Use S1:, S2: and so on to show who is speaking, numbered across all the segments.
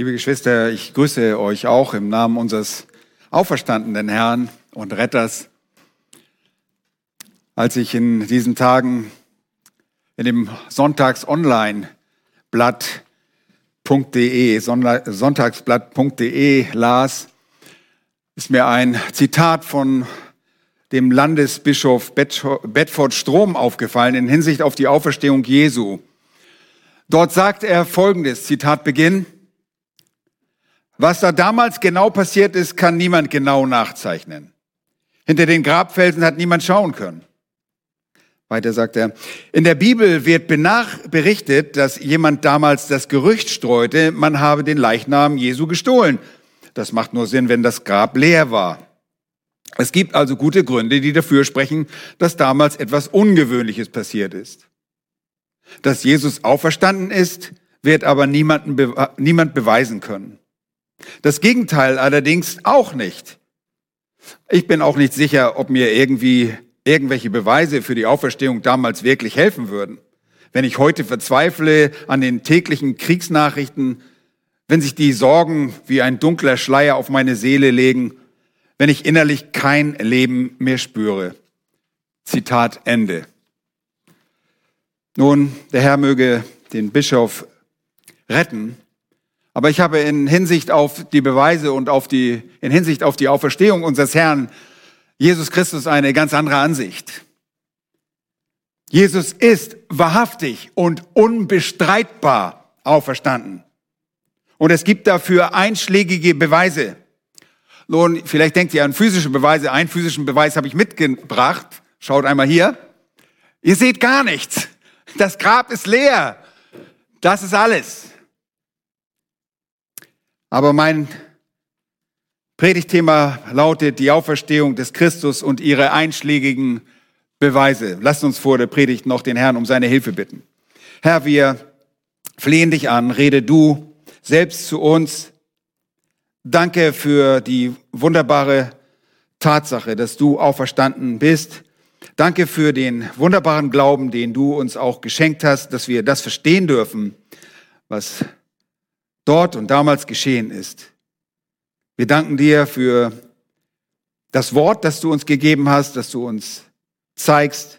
S1: Liebe Geschwister, ich grüße euch auch im Namen unseres auferstandenen Herrn und Retters. Als ich in diesen Tagen in dem Sonntags-Online-Blatt.de, Sonntagsblatt.de las, ist mir ein Zitat von dem Landesbischof Bedford Strom aufgefallen in Hinsicht auf die Auferstehung Jesu. Dort sagt er folgendes, Zitat Beginn, was da damals genau passiert ist, kann niemand genau nachzeichnen. Hinter den Grabfelsen hat niemand schauen können. Weiter sagt er, in der Bibel wird berichtet, dass jemand damals das Gerücht streute, man habe den Leichnam Jesu gestohlen. Das macht nur Sinn, wenn das Grab leer war. Es gibt also gute Gründe, die dafür sprechen, dass damals etwas Ungewöhnliches passiert ist. Dass Jesus auferstanden ist, wird aber niemanden, niemand beweisen können. Das Gegenteil allerdings auch nicht. Ich bin auch nicht sicher, ob mir irgendwie irgendwelche Beweise für die Auferstehung damals wirklich helfen würden. Wenn ich heute verzweifle an den täglichen Kriegsnachrichten, wenn sich die Sorgen wie ein dunkler Schleier auf meine Seele legen, wenn ich innerlich kein Leben mehr spüre. Zitat Ende. Nun, der Herr möge den Bischof retten, aber ich habe in Hinsicht auf die Beweise und auf die, in Hinsicht auf die Auferstehung unseres Herrn Jesus Christus eine ganz andere Ansicht. Jesus ist wahrhaftig und unbestreitbar auferstanden. Und es gibt dafür einschlägige Beweise. Nun, vielleicht denkt ihr an physische Beweise. Einen physischen Beweis habe ich mitgebracht. Schaut einmal hier. Ihr seht gar nichts. Das Grab ist leer. Das ist alles. Aber mein Predigtthema lautet die Auferstehung des Christus und ihre einschlägigen Beweise. Lasst uns vor der Predigt noch den Herrn um seine Hilfe bitten. Herr, wir flehen dich an, rede du selbst zu uns. Danke für die wunderbare Tatsache, dass du auferstanden bist. Danke für den wunderbaren Glauben, den du uns auch geschenkt hast, dass wir das verstehen dürfen, was dort und damals geschehen ist. Wir danken dir für das Wort, das du uns gegeben hast, dass du uns zeigst,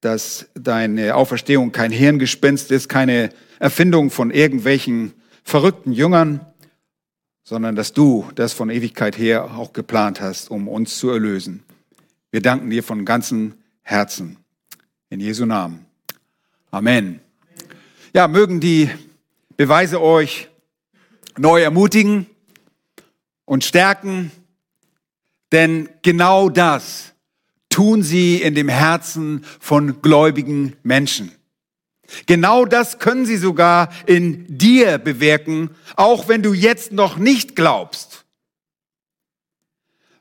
S1: dass deine Auferstehung kein Hirngespinst ist, keine Erfindung von irgendwelchen verrückten Jüngern, sondern dass du das von Ewigkeit her auch geplant hast, um uns zu erlösen. Wir danken dir von ganzem Herzen. In Jesu Namen. Amen. Ja, mögen die Beweise euch neu ermutigen und stärken, denn genau das tun sie in dem Herzen von gläubigen Menschen. Genau das können sie sogar in dir bewirken, auch wenn du jetzt noch nicht glaubst.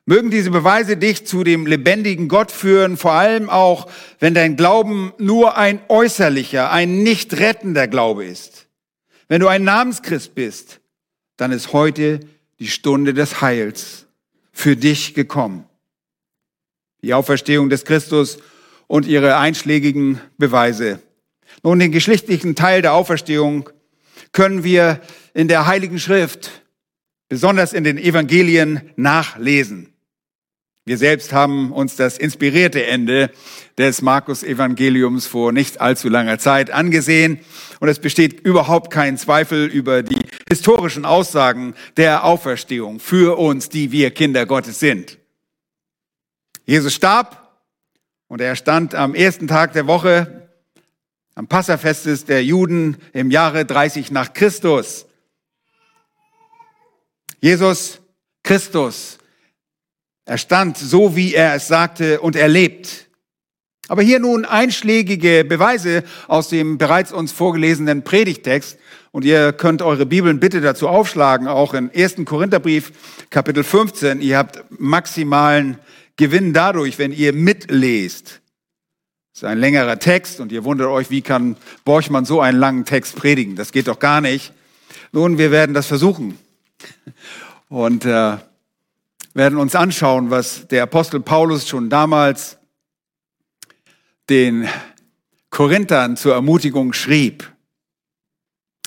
S1: Mögen diese Beweise dich zu dem lebendigen Gott führen, vor allem auch, wenn dein Glauben nur ein äußerlicher, ein nicht rettender Glaube ist. Wenn du ein Namenschrist bist, dann ist heute die Stunde des Heils für dich gekommen. Die Auferstehung des Christus und ihre einschlägigen Beweise. Nun, den geschlechtlichen Teil der Auferstehung können wir in der Heiligen Schrift, besonders in den Evangelien, nachlesen. Wir selbst haben uns das inspirierte Ende des Markus-Evangeliums vor nicht allzu langer Zeit angesehen. Und es besteht überhaupt kein Zweifel über die historischen Aussagen der Auferstehung für uns, die wir Kinder Gottes sind. Jesus starb und er stand am ersten Tag der Woche am Passafestes der Juden im Jahre 30 nach Christus. Jesus Christus er stand so, wie er es sagte, und er lebt. Aber hier nun einschlägige Beweise aus dem bereits uns vorgelesenen Predigtext. Und ihr könnt eure Bibeln bitte dazu aufschlagen, auch im 1. Korintherbrief, Kapitel 15. Ihr habt maximalen Gewinn dadurch, wenn ihr mitlest. Das ist ein längerer Text und ihr wundert euch, wie kann Borchmann so einen langen Text predigen? Das geht doch gar nicht. Nun, wir werden das versuchen. Und äh, werden uns anschauen, was der Apostel Paulus schon damals den Korinthern zur Ermutigung schrieb.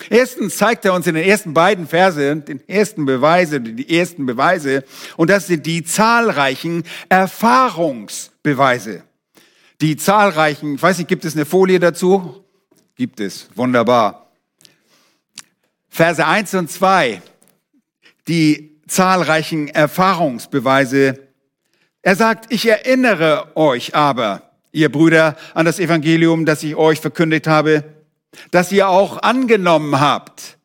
S1: Erstens zeigt er uns in den ersten beiden Verse, den ersten Beweise, die ersten Beweise, und das sind die zahlreichen Erfahrungsbeweise. Die zahlreichen, ich weiß nicht, gibt es eine Folie dazu? Gibt es, wunderbar. Verse 1 und 2, die zahlreichen Erfahrungsbeweise. Er sagt, ich erinnere euch aber, ihr Brüder, an das Evangelium, das ich euch verkündigt habe, das ihr auch angenommen habt,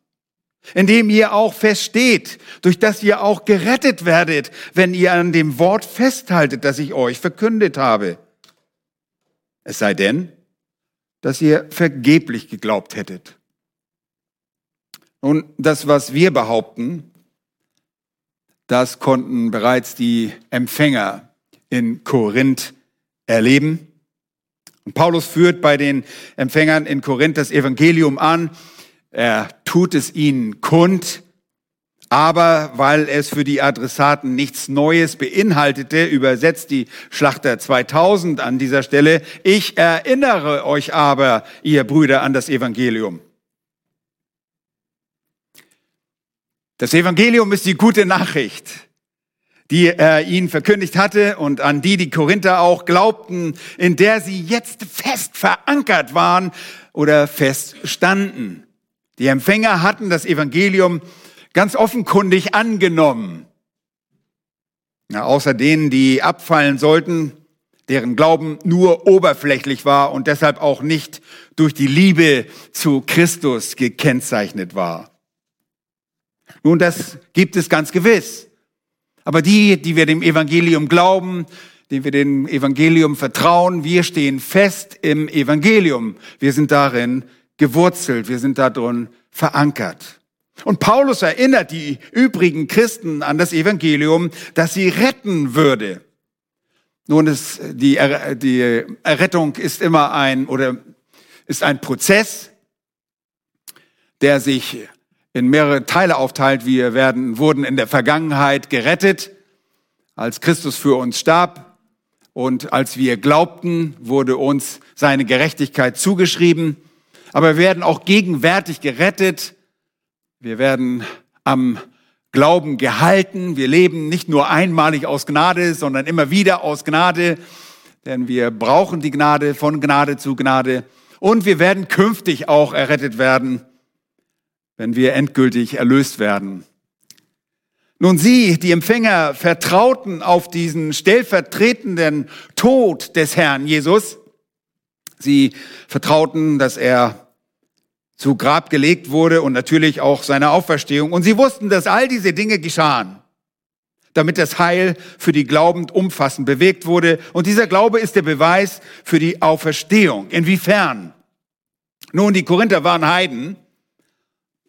S1: indem ihr auch feststeht, durch das ihr auch gerettet werdet, wenn ihr an dem Wort festhaltet, das ich euch verkündet habe. Es sei denn, dass ihr vergeblich geglaubt hättet. Nun, das, was wir behaupten, das konnten bereits die Empfänger in Korinth erleben. Und Paulus führt bei den Empfängern in Korinth das Evangelium an. Er tut es ihnen kund, aber weil es für die Adressaten nichts Neues beinhaltete, übersetzt die Schlachter 2000 an dieser Stelle, ich erinnere euch aber, ihr Brüder, an das Evangelium. Das Evangelium ist die gute Nachricht die er ihnen verkündigt hatte und an die die Korinther auch glaubten, in der sie jetzt fest verankert waren oder fest standen. Die Empfänger hatten das Evangelium ganz offenkundig angenommen. Ja, außer denen, die abfallen sollten, deren Glauben nur oberflächlich war und deshalb auch nicht durch die Liebe zu Christus gekennzeichnet war. Nun, das gibt es ganz gewiss. Aber die, die wir dem Evangelium glauben, denen wir dem Evangelium vertrauen, wir stehen fest im Evangelium. Wir sind darin gewurzelt, wir sind darin verankert. Und Paulus erinnert die übrigen Christen an das Evangelium, das sie retten würde. Nun ist die, die Errettung ist immer ein oder ist ein Prozess, der sich in mehrere Teile aufteilt. Wir werden, wurden in der Vergangenheit gerettet, als Christus für uns starb. Und als wir glaubten, wurde uns seine Gerechtigkeit zugeschrieben. Aber wir werden auch gegenwärtig gerettet. Wir werden am Glauben gehalten. Wir leben nicht nur einmalig aus Gnade, sondern immer wieder aus Gnade. Denn wir brauchen die Gnade von Gnade zu Gnade. Und wir werden künftig auch errettet werden wenn wir endgültig erlöst werden. Nun sie, die Empfänger, vertrauten auf diesen stellvertretenden Tod des Herrn Jesus. Sie vertrauten, dass er zu Grab gelegt wurde und natürlich auch seine Auferstehung. Und sie wussten, dass all diese Dinge geschahen, damit das Heil für die Glaubend umfassend bewegt wurde. Und dieser Glaube ist der Beweis für die Auferstehung. Inwiefern? Nun, die Korinther waren Heiden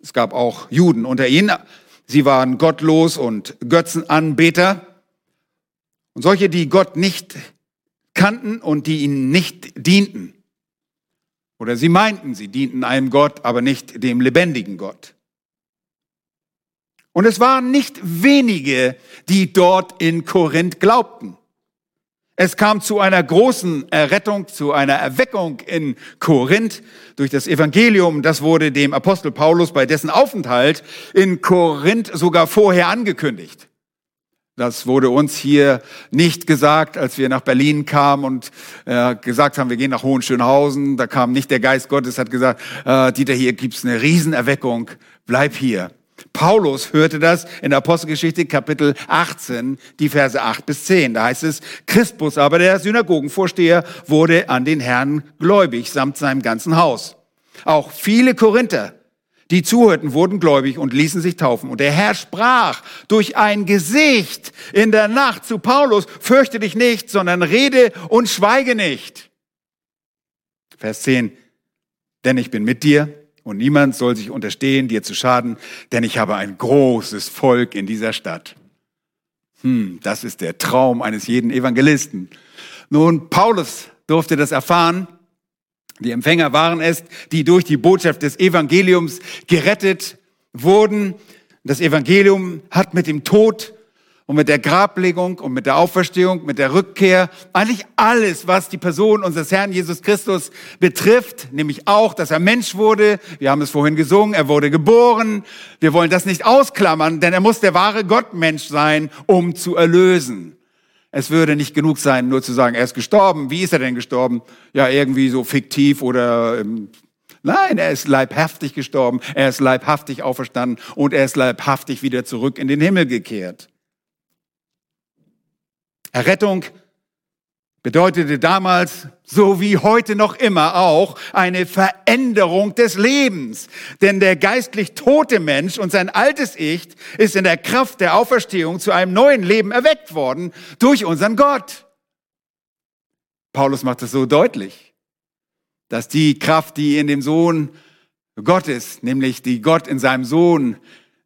S1: es gab auch Juden unter ihnen. Sie waren gottlos und Götzenanbeter. Und solche, die Gott nicht kannten und die ihnen nicht dienten. Oder sie meinten, sie dienten einem Gott, aber nicht dem lebendigen Gott. Und es waren nicht wenige, die dort in Korinth glaubten. Es kam zu einer großen Errettung, zu einer Erweckung in Korinth durch das Evangelium. Das wurde dem Apostel Paulus bei dessen Aufenthalt in Korinth sogar vorher angekündigt. Das wurde uns hier nicht gesagt, als wir nach Berlin kamen und äh, gesagt haben, wir gehen nach Hohenschönhausen. Da kam nicht der Geist Gottes, hat gesagt, äh, Dieter, hier gibt's eine Riesenerweckung, bleib hier. Paulus hörte das in der Apostelgeschichte Kapitel 18, die Verse 8 bis 10. Da heißt es, Christus aber, der Synagogenvorsteher, wurde an den Herrn gläubig, samt seinem ganzen Haus. Auch viele Korinther, die zuhörten, wurden gläubig und ließen sich taufen. Und der Herr sprach durch ein Gesicht in der Nacht zu Paulus, fürchte dich nicht, sondern rede und schweige nicht. Vers 10, denn ich bin mit dir und niemand soll sich unterstehen, dir zu schaden, denn ich habe ein großes Volk in dieser Stadt. Hm, das ist der Traum eines jeden Evangelisten. Nun, Paulus durfte das erfahren. Die Empfänger waren es, die durch die Botschaft des Evangeliums gerettet wurden. Das Evangelium hat mit dem Tod und mit der Grablegung und mit der Auferstehung, mit der Rückkehr, eigentlich alles, was die Person unseres Herrn Jesus Christus betrifft, nämlich auch, dass er Mensch wurde. Wir haben es vorhin gesungen, er wurde geboren. Wir wollen das nicht ausklammern, denn er muss der wahre Gottmensch sein, um zu erlösen. Es würde nicht genug sein, nur zu sagen, er ist gestorben. Wie ist er denn gestorben? Ja, irgendwie so fiktiv oder ähm, Nein, er ist leibhaftig gestorben, er ist leibhaftig auferstanden und er ist leibhaftig wieder zurück in den Himmel gekehrt. Errettung bedeutete damals, so wie heute noch immer auch, eine Veränderung des Lebens. Denn der geistlich tote Mensch und sein altes Ich ist in der Kraft der Auferstehung zu einem neuen Leben erweckt worden durch unseren Gott. Paulus macht es so deutlich, dass die Kraft, die in dem Sohn Gottes, nämlich die Gott in seinem Sohn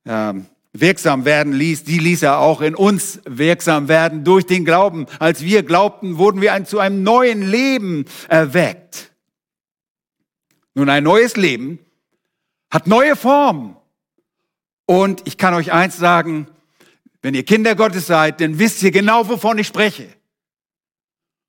S1: ähm, wirksam werden ließ, die ließ er auch in uns wirksam werden durch den Glauben. Als wir glaubten, wurden wir zu einem neuen Leben erweckt. Nun, ein neues Leben hat neue Formen. Und ich kann euch eins sagen, wenn ihr Kinder Gottes seid, dann wisst ihr genau, wovon ich spreche.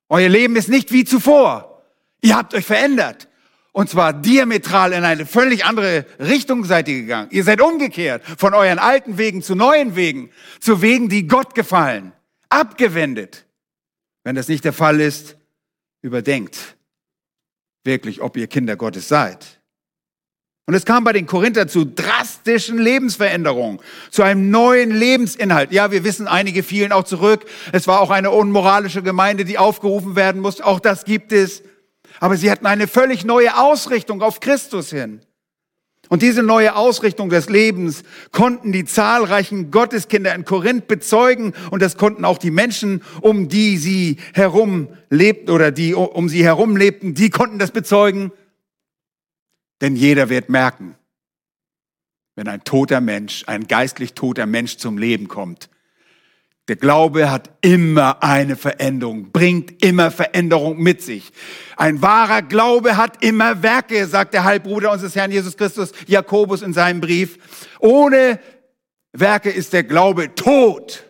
S1: Euer Leben ist nicht wie zuvor. Ihr habt euch verändert. Und zwar diametral in eine völlig andere Richtung seid ihr gegangen. Ihr seid umgekehrt von euren alten Wegen zu neuen Wegen, zu Wegen, die Gott gefallen, abgewendet. Wenn das nicht der Fall ist, überdenkt wirklich, ob ihr Kinder Gottes seid. Und es kam bei den Korinther zu drastischen Lebensveränderungen, zu einem neuen Lebensinhalt. Ja, wir wissen, einige fielen auch zurück. Es war auch eine unmoralische Gemeinde, die aufgerufen werden muss. Auch das gibt es. Aber sie hatten eine völlig neue Ausrichtung auf Christus hin. Und diese neue Ausrichtung des Lebens konnten die zahlreichen Gotteskinder in Korinth bezeugen und das konnten auch die Menschen, um die sie herum lebten oder die um sie herum lebten, die konnten das bezeugen. Denn jeder wird merken, wenn ein toter Mensch, ein geistlich toter Mensch zum Leben kommt, der Glaube hat immer eine Veränderung, bringt immer Veränderung mit sich. Ein wahrer Glaube hat immer Werke, sagt der Halbbruder unseres Herrn Jesus Christus, Jakobus in seinem Brief. Ohne Werke ist der Glaube tot.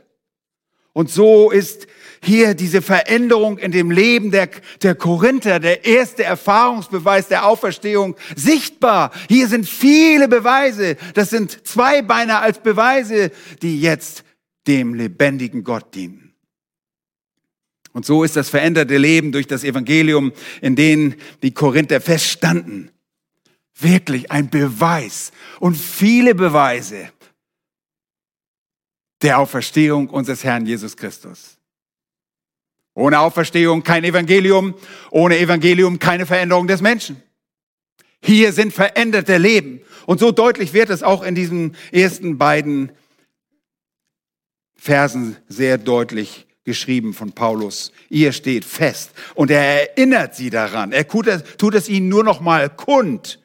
S1: Und so ist hier diese Veränderung in dem Leben der, der Korinther, der erste Erfahrungsbeweis der Auferstehung sichtbar. Hier sind viele Beweise. Das sind zwei Beine als Beweise, die jetzt dem lebendigen Gott dienen. Und so ist das veränderte Leben durch das Evangelium, in dem die Korinther feststanden, wirklich ein Beweis und viele Beweise der Auferstehung unseres Herrn Jesus Christus. Ohne Auferstehung kein Evangelium, ohne Evangelium keine Veränderung des Menschen. Hier sind veränderte Leben. Und so deutlich wird es auch in diesen ersten beiden Versen sehr deutlich geschrieben von Paulus. Ihr steht fest und er erinnert sie daran. Er tut es, ihnen nur noch mal kund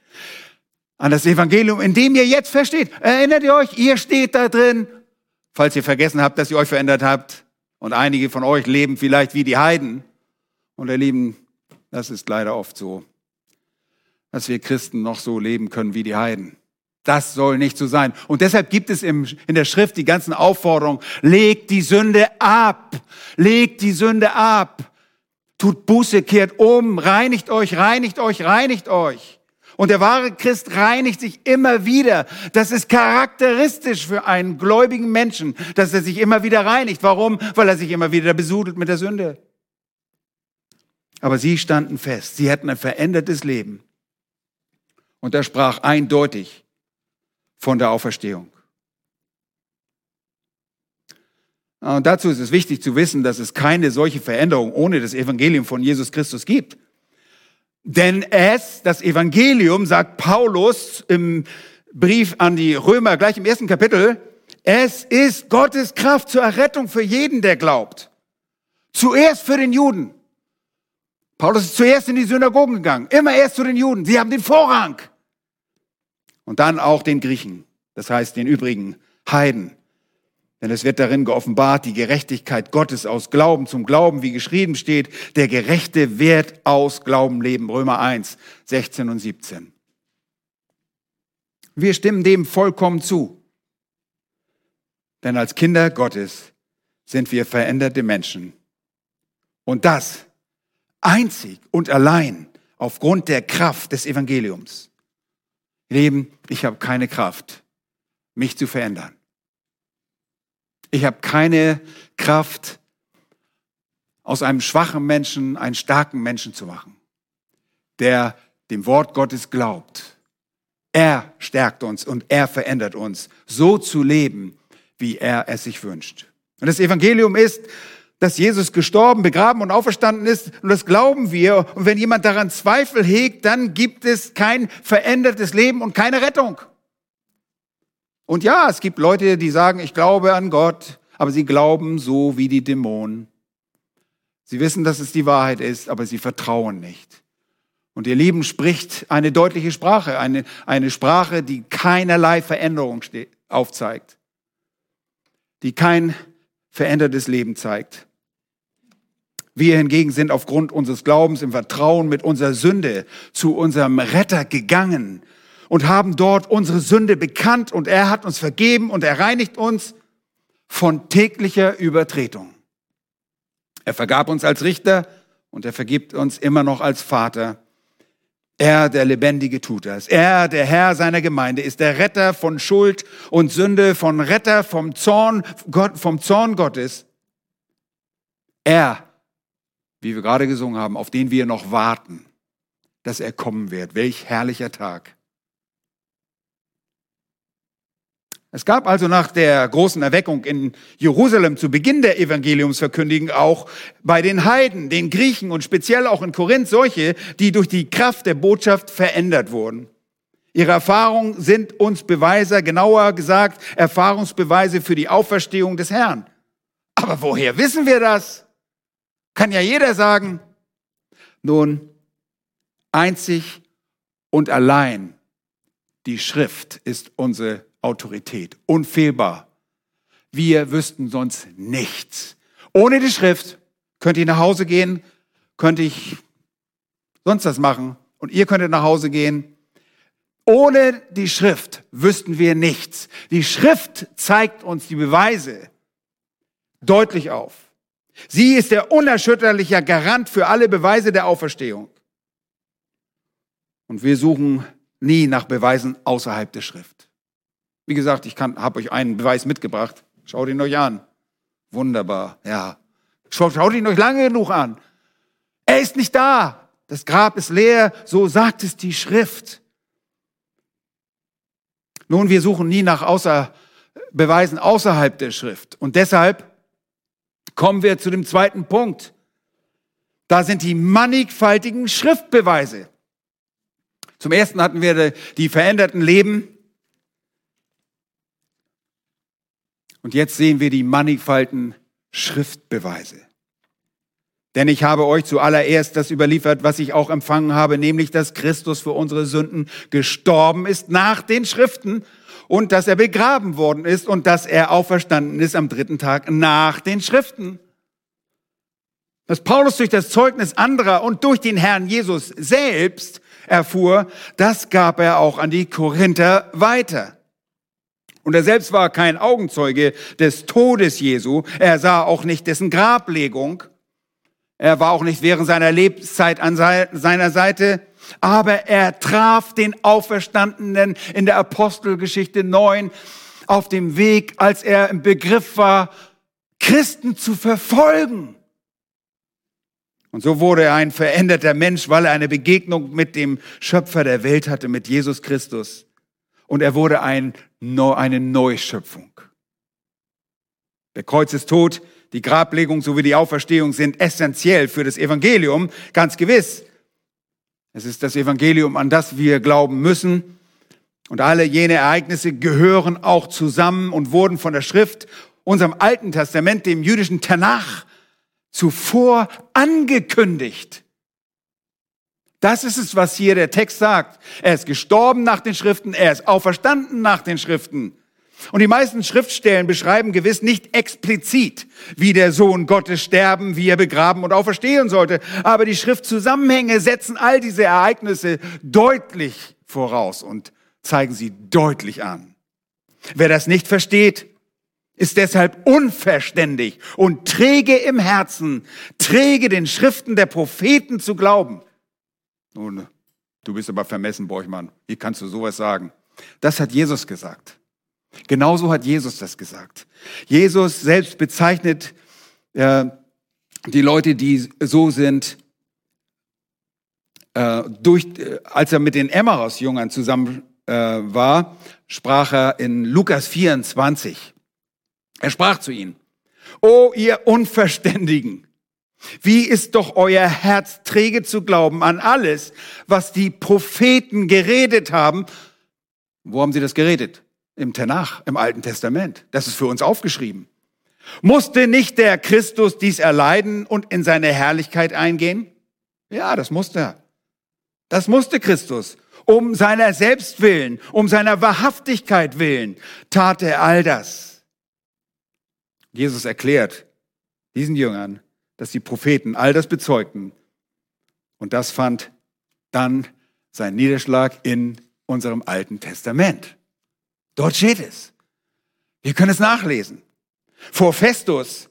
S1: an das Evangelium, in dem ihr jetzt versteht. Erinnert ihr euch, ihr steht da drin, falls ihr vergessen habt, dass ihr euch verändert habt. Und einige von euch leben vielleicht wie die Heiden. Und ihr Lieben, das ist leider oft so, dass wir Christen noch so leben können wie die Heiden. Das soll nicht so sein. Und deshalb gibt es im, in der Schrift die ganzen Aufforderungen. Legt die Sünde ab. Legt die Sünde ab. Tut Buße, kehrt um, reinigt euch, reinigt euch, reinigt euch. Und der wahre Christ reinigt sich immer wieder. Das ist charakteristisch für einen gläubigen Menschen, dass er sich immer wieder reinigt. Warum? Weil er sich immer wieder besudelt mit der Sünde. Aber sie standen fest. Sie hatten ein verändertes Leben. Und er sprach eindeutig von der Auferstehung. Und dazu ist es wichtig zu wissen, dass es keine solche Veränderung ohne das Evangelium von Jesus Christus gibt. Denn es, das Evangelium, sagt Paulus im Brief an die Römer, gleich im ersten Kapitel, es ist Gottes Kraft zur Errettung für jeden, der glaubt. Zuerst für den Juden. Paulus ist zuerst in die Synagogen gegangen, immer erst zu den Juden. Sie haben den Vorrang und dann auch den Griechen, das heißt den übrigen Heiden. Denn es wird darin geoffenbart, die Gerechtigkeit Gottes aus Glauben zum Glauben, wie geschrieben steht, der Gerechte wird aus Glauben leben. Römer 1, 16 und 17. Wir stimmen dem vollkommen zu. Denn als Kinder Gottes sind wir veränderte Menschen. Und das einzig und allein aufgrund der Kraft des Evangeliums. Leben, ich habe keine Kraft, mich zu verändern. Ich habe keine Kraft, aus einem schwachen Menschen einen starken Menschen zu machen, der dem Wort Gottes glaubt. Er stärkt uns und er verändert uns, so zu leben, wie er es sich wünscht. Und das Evangelium ist, dass Jesus gestorben, begraben und auferstanden ist. Und das glauben wir. Und wenn jemand daran Zweifel hegt, dann gibt es kein verändertes Leben und keine Rettung. Und ja, es gibt Leute, die sagen, ich glaube an Gott, aber sie glauben so wie die Dämonen. Sie wissen, dass es die Wahrheit ist, aber sie vertrauen nicht. Und ihr Lieben spricht eine deutliche Sprache, eine, eine Sprache, die keinerlei Veränderung aufzeigt, die kein verändertes Leben zeigt. Wir hingegen sind aufgrund unseres Glaubens im Vertrauen mit unserer Sünde zu unserem Retter gegangen und haben dort unsere Sünde bekannt und er hat uns vergeben und er reinigt uns von täglicher Übertretung. Er vergab uns als Richter und er vergibt uns immer noch als Vater. Er, der Lebendige, tut das. Er, der Herr seiner Gemeinde, ist der Retter von Schuld und Sünde, von Retter vom Zorn, Gott, vom Zorn Gottes. Er wie wir gerade gesungen haben, auf den wir noch warten, dass er kommen wird. Welch herrlicher Tag. Es gab also nach der großen Erweckung in Jerusalem zu Beginn der Evangeliumsverkündigung auch bei den Heiden, den Griechen und speziell auch in Korinth solche, die durch die Kraft der Botschaft verändert wurden. Ihre Erfahrungen sind uns Beweise, genauer gesagt Erfahrungsbeweise für die Auferstehung des Herrn. Aber woher wissen wir das? Kann ja jeder sagen. Nun, einzig und allein die Schrift ist unsere Autorität, unfehlbar. Wir wüssten sonst nichts. Ohne die Schrift könnte ich nach Hause gehen, könnte ich sonst was machen und ihr könntet nach Hause gehen. Ohne die Schrift wüssten wir nichts. Die Schrift zeigt uns die Beweise deutlich auf. Sie ist der unerschütterliche Garant für alle Beweise der Auferstehung. Und wir suchen nie nach Beweisen außerhalb der Schrift. Wie gesagt, ich habe euch einen Beweis mitgebracht. Schaut ihn euch an. Wunderbar, ja. Schaut, ihn euch lange genug an. Er ist nicht da. Das Grab ist leer. So sagt es die Schrift. Nun, wir suchen nie nach außer, Beweisen außerhalb der Schrift. Und deshalb kommen wir zu dem zweiten Punkt. Da sind die mannigfaltigen Schriftbeweise. Zum ersten hatten wir die veränderten Leben. Und jetzt sehen wir die mannigfaltigen Schriftbeweise. Denn ich habe euch zuallererst das überliefert, was ich auch empfangen habe, nämlich dass Christus für unsere Sünden gestorben ist nach den Schriften und dass er begraben worden ist und dass er auferstanden ist am dritten Tag nach den Schriften. Was Paulus durch das Zeugnis anderer und durch den Herrn Jesus selbst erfuhr, das gab er auch an die Korinther weiter. Und er selbst war kein Augenzeuge des Todes Jesu. Er sah auch nicht dessen Grablegung. Er war auch nicht während seiner Lebenszeit an seiner Seite aber er traf den Auferstandenen in der Apostelgeschichte 9 auf dem Weg, als er im Begriff war, Christen zu verfolgen. Und so wurde er ein veränderter Mensch, weil er eine Begegnung mit dem Schöpfer der Welt hatte, mit Jesus Christus. Und er wurde ein, eine Neuschöpfung. Der Kreuz ist tot, die Grablegung sowie die Auferstehung sind essentiell für das Evangelium, ganz gewiss. Es ist das Evangelium, an das wir glauben müssen. Und alle jene Ereignisse gehören auch zusammen und wurden von der Schrift, unserem Alten Testament, dem jüdischen Tanach, zuvor angekündigt. Das ist es, was hier der Text sagt. Er ist gestorben nach den Schriften, er ist auferstanden nach den Schriften. Und die meisten Schriftstellen beschreiben gewiss nicht explizit, wie der Sohn Gottes sterben, wie er begraben und auferstehen sollte. Aber die Schriftzusammenhänge setzen all diese Ereignisse deutlich voraus und zeigen sie deutlich an. Wer das nicht versteht, ist deshalb unverständig und träge im Herzen, träge den Schriften der Propheten zu glauben. Nun, du bist aber vermessen, Borchmann. Wie kannst du sowas sagen? Das hat Jesus gesagt. Genauso hat Jesus das gesagt. Jesus selbst bezeichnet äh, die Leute, die so sind, äh, durch, äh, als er mit den Emmaus-Jüngern zusammen äh, war, sprach er in Lukas 24. Er sprach zu ihnen, O ihr Unverständigen, wie ist doch euer Herz träge zu glauben an alles, was die Propheten geredet haben? Wo haben sie das geredet? Im Tanach, im Alten Testament. Das ist für uns aufgeschrieben. Musste nicht der Christus dies erleiden und in seine Herrlichkeit eingehen? Ja, das musste er. Das musste Christus. Um seiner selbst willen, um seiner Wahrhaftigkeit willen, tat er all das. Jesus erklärt diesen Jüngern, dass die Propheten all das bezeugten. Und das fand dann seinen Niederschlag in unserem Alten Testament. Dort steht es. Wir können es nachlesen. Vor Festus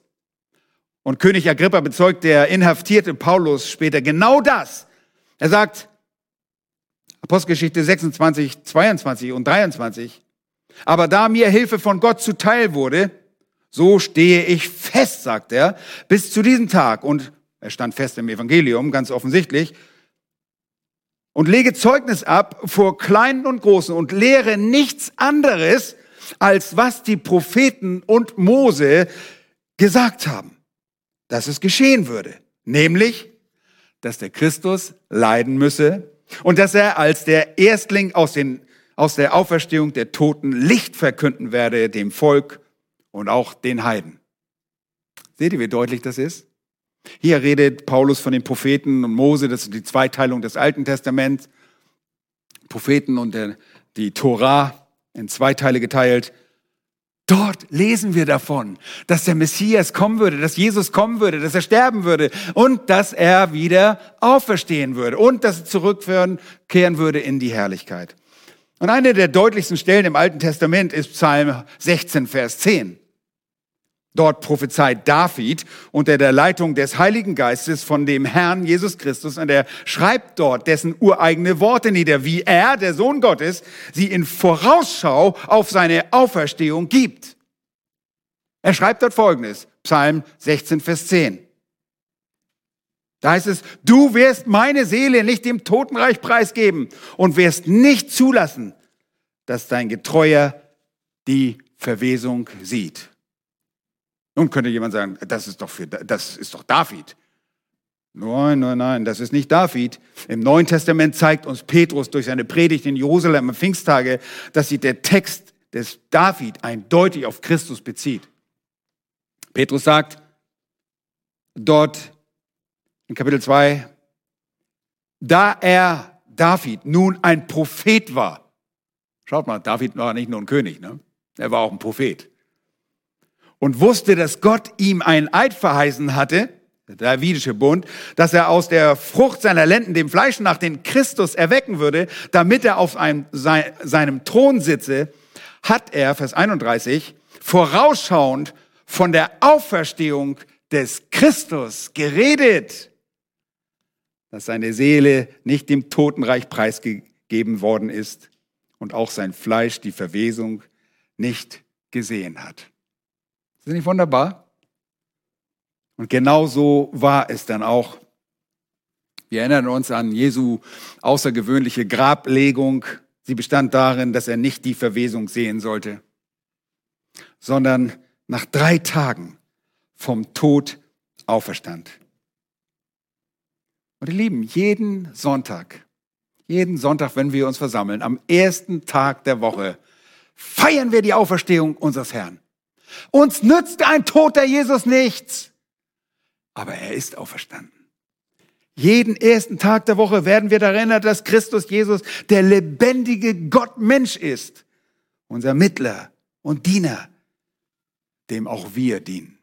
S1: und König Agrippa bezeugt der inhaftierte Paulus später genau das. Er sagt, Apostelgeschichte 26, 22 und 23, aber da mir Hilfe von Gott zuteil wurde, so stehe ich fest, sagt er, bis zu diesem Tag. Und er stand fest im Evangelium, ganz offensichtlich. Und lege Zeugnis ab vor Kleinen und Großen und lehre nichts anderes, als was die Propheten und Mose gesagt haben, dass es geschehen würde. Nämlich, dass der Christus leiden müsse und dass er als der Erstling aus, den, aus der Auferstehung der Toten Licht verkünden werde dem Volk und auch den Heiden. Seht ihr, wie deutlich das ist? Hier redet Paulus von den Propheten und Mose, das ist die Zweiteilung des Alten Testaments. Propheten und die Torah in zwei Teile geteilt. Dort lesen wir davon, dass der Messias kommen würde, dass Jesus kommen würde, dass er sterben würde und dass er wieder auferstehen würde und dass er zurückkehren würde in die Herrlichkeit. Und eine der deutlichsten Stellen im Alten Testament ist Psalm 16, Vers 10. Dort prophezeit David unter der Leitung des Heiligen Geistes von dem Herrn Jesus Christus und er schreibt dort dessen ureigene Worte nieder, wie er, der Sohn Gottes, sie in Vorausschau auf seine Auferstehung gibt. Er schreibt dort Folgendes, Psalm 16, Vers 10. Da heißt es, du wirst meine Seele nicht dem Totenreich preisgeben und wirst nicht zulassen, dass dein Getreuer die Verwesung sieht. Nun könnte jemand sagen, das ist doch, für, das ist doch David. Nein, nein, nein, das ist nicht David. Im Neuen Testament zeigt uns Petrus durch seine Predigt in Jerusalem am Pfingsttage, dass sich der Text des David eindeutig auf Christus bezieht. Petrus sagt dort in Kapitel 2, da er David nun ein Prophet war. Schaut mal, David war nicht nur ein König, ne? er war auch ein Prophet und wusste, dass Gott ihm einen Eid verheißen hatte, der Davidische Bund, dass er aus der Frucht seiner Lenden dem Fleisch nach den Christus erwecken würde, damit er auf einem, seinem Thron sitze, hat er, Vers 31, vorausschauend von der Auferstehung des Christus geredet, dass seine Seele nicht dem Totenreich preisgegeben worden ist und auch sein Fleisch die Verwesung nicht gesehen hat. Ist das nicht wunderbar? Und genau so war es dann auch. Wir erinnern uns an Jesu außergewöhnliche Grablegung. Sie bestand darin, dass er nicht die Verwesung sehen sollte, sondern nach drei Tagen vom Tod auferstand. Und ihr Lieben, jeden Sonntag, jeden Sonntag, wenn wir uns versammeln, am ersten Tag der Woche, feiern wir die Auferstehung unseres Herrn. Uns nützt ein toter Jesus nichts. Aber er ist auferstanden. Jeden ersten Tag der Woche werden wir daran erinnert, dass Christus Jesus der lebendige Gott Mensch ist. Unser Mittler und Diener, dem auch wir dienen.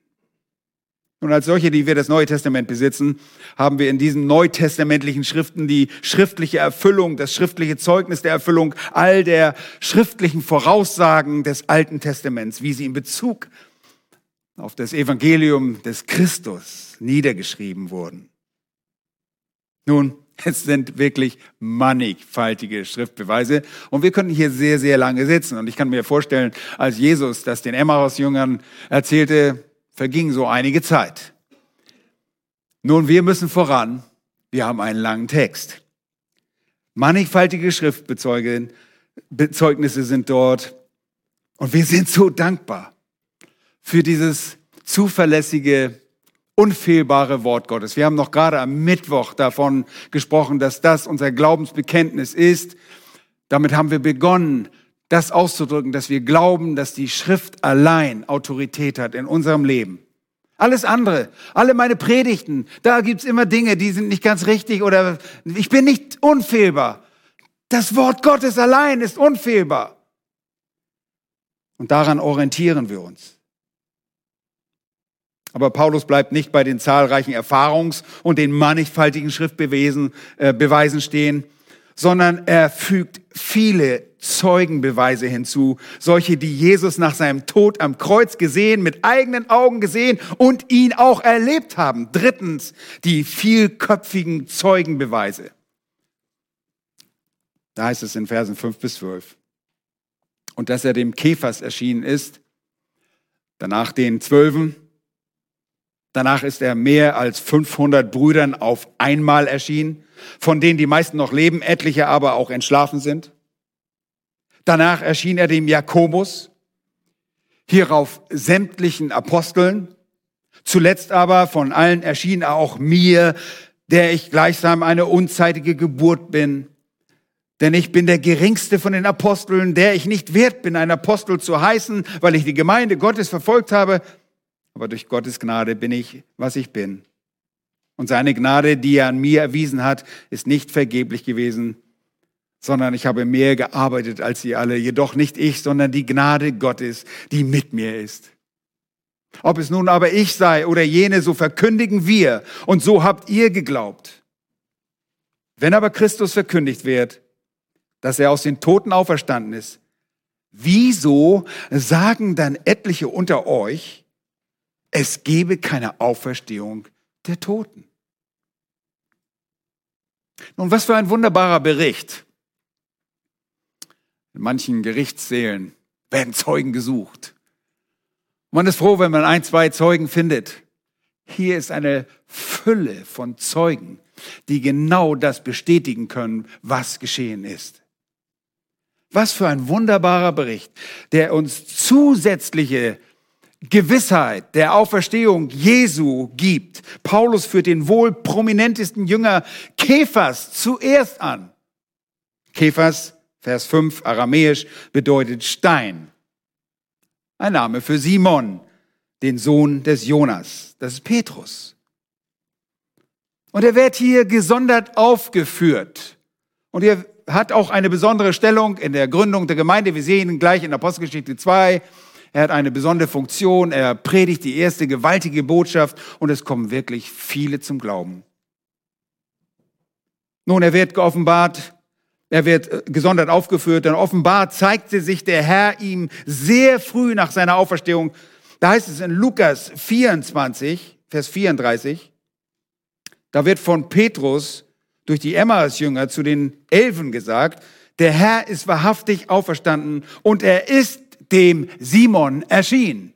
S1: Und als solche, die wir das Neue Testament besitzen, haben wir in diesen neutestamentlichen Schriften die schriftliche Erfüllung, das schriftliche Zeugnis der Erfüllung all der schriftlichen Voraussagen des Alten Testaments, wie sie in Bezug auf das Evangelium des Christus niedergeschrieben wurden. Nun, es sind wirklich mannigfaltige Schriftbeweise und wir können hier sehr, sehr lange sitzen. Und ich kann mir vorstellen, als Jesus das den Emmaus-Jüngern erzählte, verging so einige Zeit. Nun, wir müssen voran. Wir haben einen langen Text. Mannigfaltige Schriftbezeugnisse sind dort und wir sind so dankbar für dieses zuverlässige unfehlbare Wort Gottes. Wir haben noch gerade am Mittwoch davon gesprochen, dass das unser Glaubensbekenntnis ist. Damit haben wir begonnen, das auszudrücken, dass wir glauben, dass die Schrift allein Autorität hat in unserem Leben. Alles andere, alle meine Predigten, da gibt's immer Dinge, die sind nicht ganz richtig oder ich bin nicht unfehlbar. Das Wort Gottes allein ist unfehlbar. Und daran orientieren wir uns. Aber Paulus bleibt nicht bei den zahlreichen Erfahrungs- und den mannigfaltigen Schriftbeweisen äh, Beweisen stehen, sondern er fügt viele Zeugenbeweise hinzu, solche, die Jesus nach seinem Tod am Kreuz gesehen, mit eigenen Augen gesehen und ihn auch erlebt haben. Drittens, die vielköpfigen Zeugenbeweise. Da heißt es in Versen 5 bis 12. Und dass er dem Käfers erschienen ist, danach den Zwölfen, Danach ist er mehr als 500 Brüdern auf einmal erschienen, von denen die meisten noch leben, etliche aber auch entschlafen sind. Danach erschien er dem Jakobus, hierauf sämtlichen Aposteln. Zuletzt aber von allen erschien er auch mir, der ich gleichsam eine unzeitige Geburt bin. Denn ich bin der geringste von den Aposteln, der ich nicht wert bin, ein Apostel zu heißen, weil ich die Gemeinde Gottes verfolgt habe aber durch Gottes Gnade bin ich, was ich bin. Und seine Gnade, die er an mir erwiesen hat, ist nicht vergeblich gewesen, sondern ich habe mehr gearbeitet als sie alle. Jedoch nicht ich, sondern die Gnade Gottes, die mit mir ist. Ob es nun aber ich sei oder jene, so verkündigen wir und so habt ihr geglaubt. Wenn aber Christus verkündigt wird, dass er aus den Toten auferstanden ist, wieso sagen dann etliche unter euch, es gebe keine Auferstehung der Toten. Nun, was für ein wunderbarer Bericht. In manchen Gerichtssälen werden Zeugen gesucht. Man ist froh, wenn man ein, zwei Zeugen findet. Hier ist eine Fülle von Zeugen, die genau das bestätigen können, was geschehen ist. Was für ein wunderbarer Bericht, der uns zusätzliche Gewissheit der Auferstehung Jesu gibt. Paulus führt den wohl prominentesten Jünger Kephas zuerst an. Kephas, Vers 5, aramäisch, bedeutet Stein. Ein Name für Simon, den Sohn des Jonas. Das ist Petrus. Und er wird hier gesondert aufgeführt. Und er hat auch eine besondere Stellung in der Gründung der Gemeinde. Wir sehen ihn gleich in Apostelgeschichte 2 er hat eine besondere Funktion, er predigt die erste gewaltige Botschaft und es kommen wirklich viele zum Glauben. Nun, er wird geoffenbart, er wird äh, gesondert aufgeführt, denn offenbar zeigte sich der Herr ihm sehr früh nach seiner Auferstehung. Da heißt es in Lukas 24, Vers 34, da wird von Petrus durch die Emmaus-Jünger zu den Elfen gesagt, der Herr ist wahrhaftig auferstanden und er ist dem Simon erschien.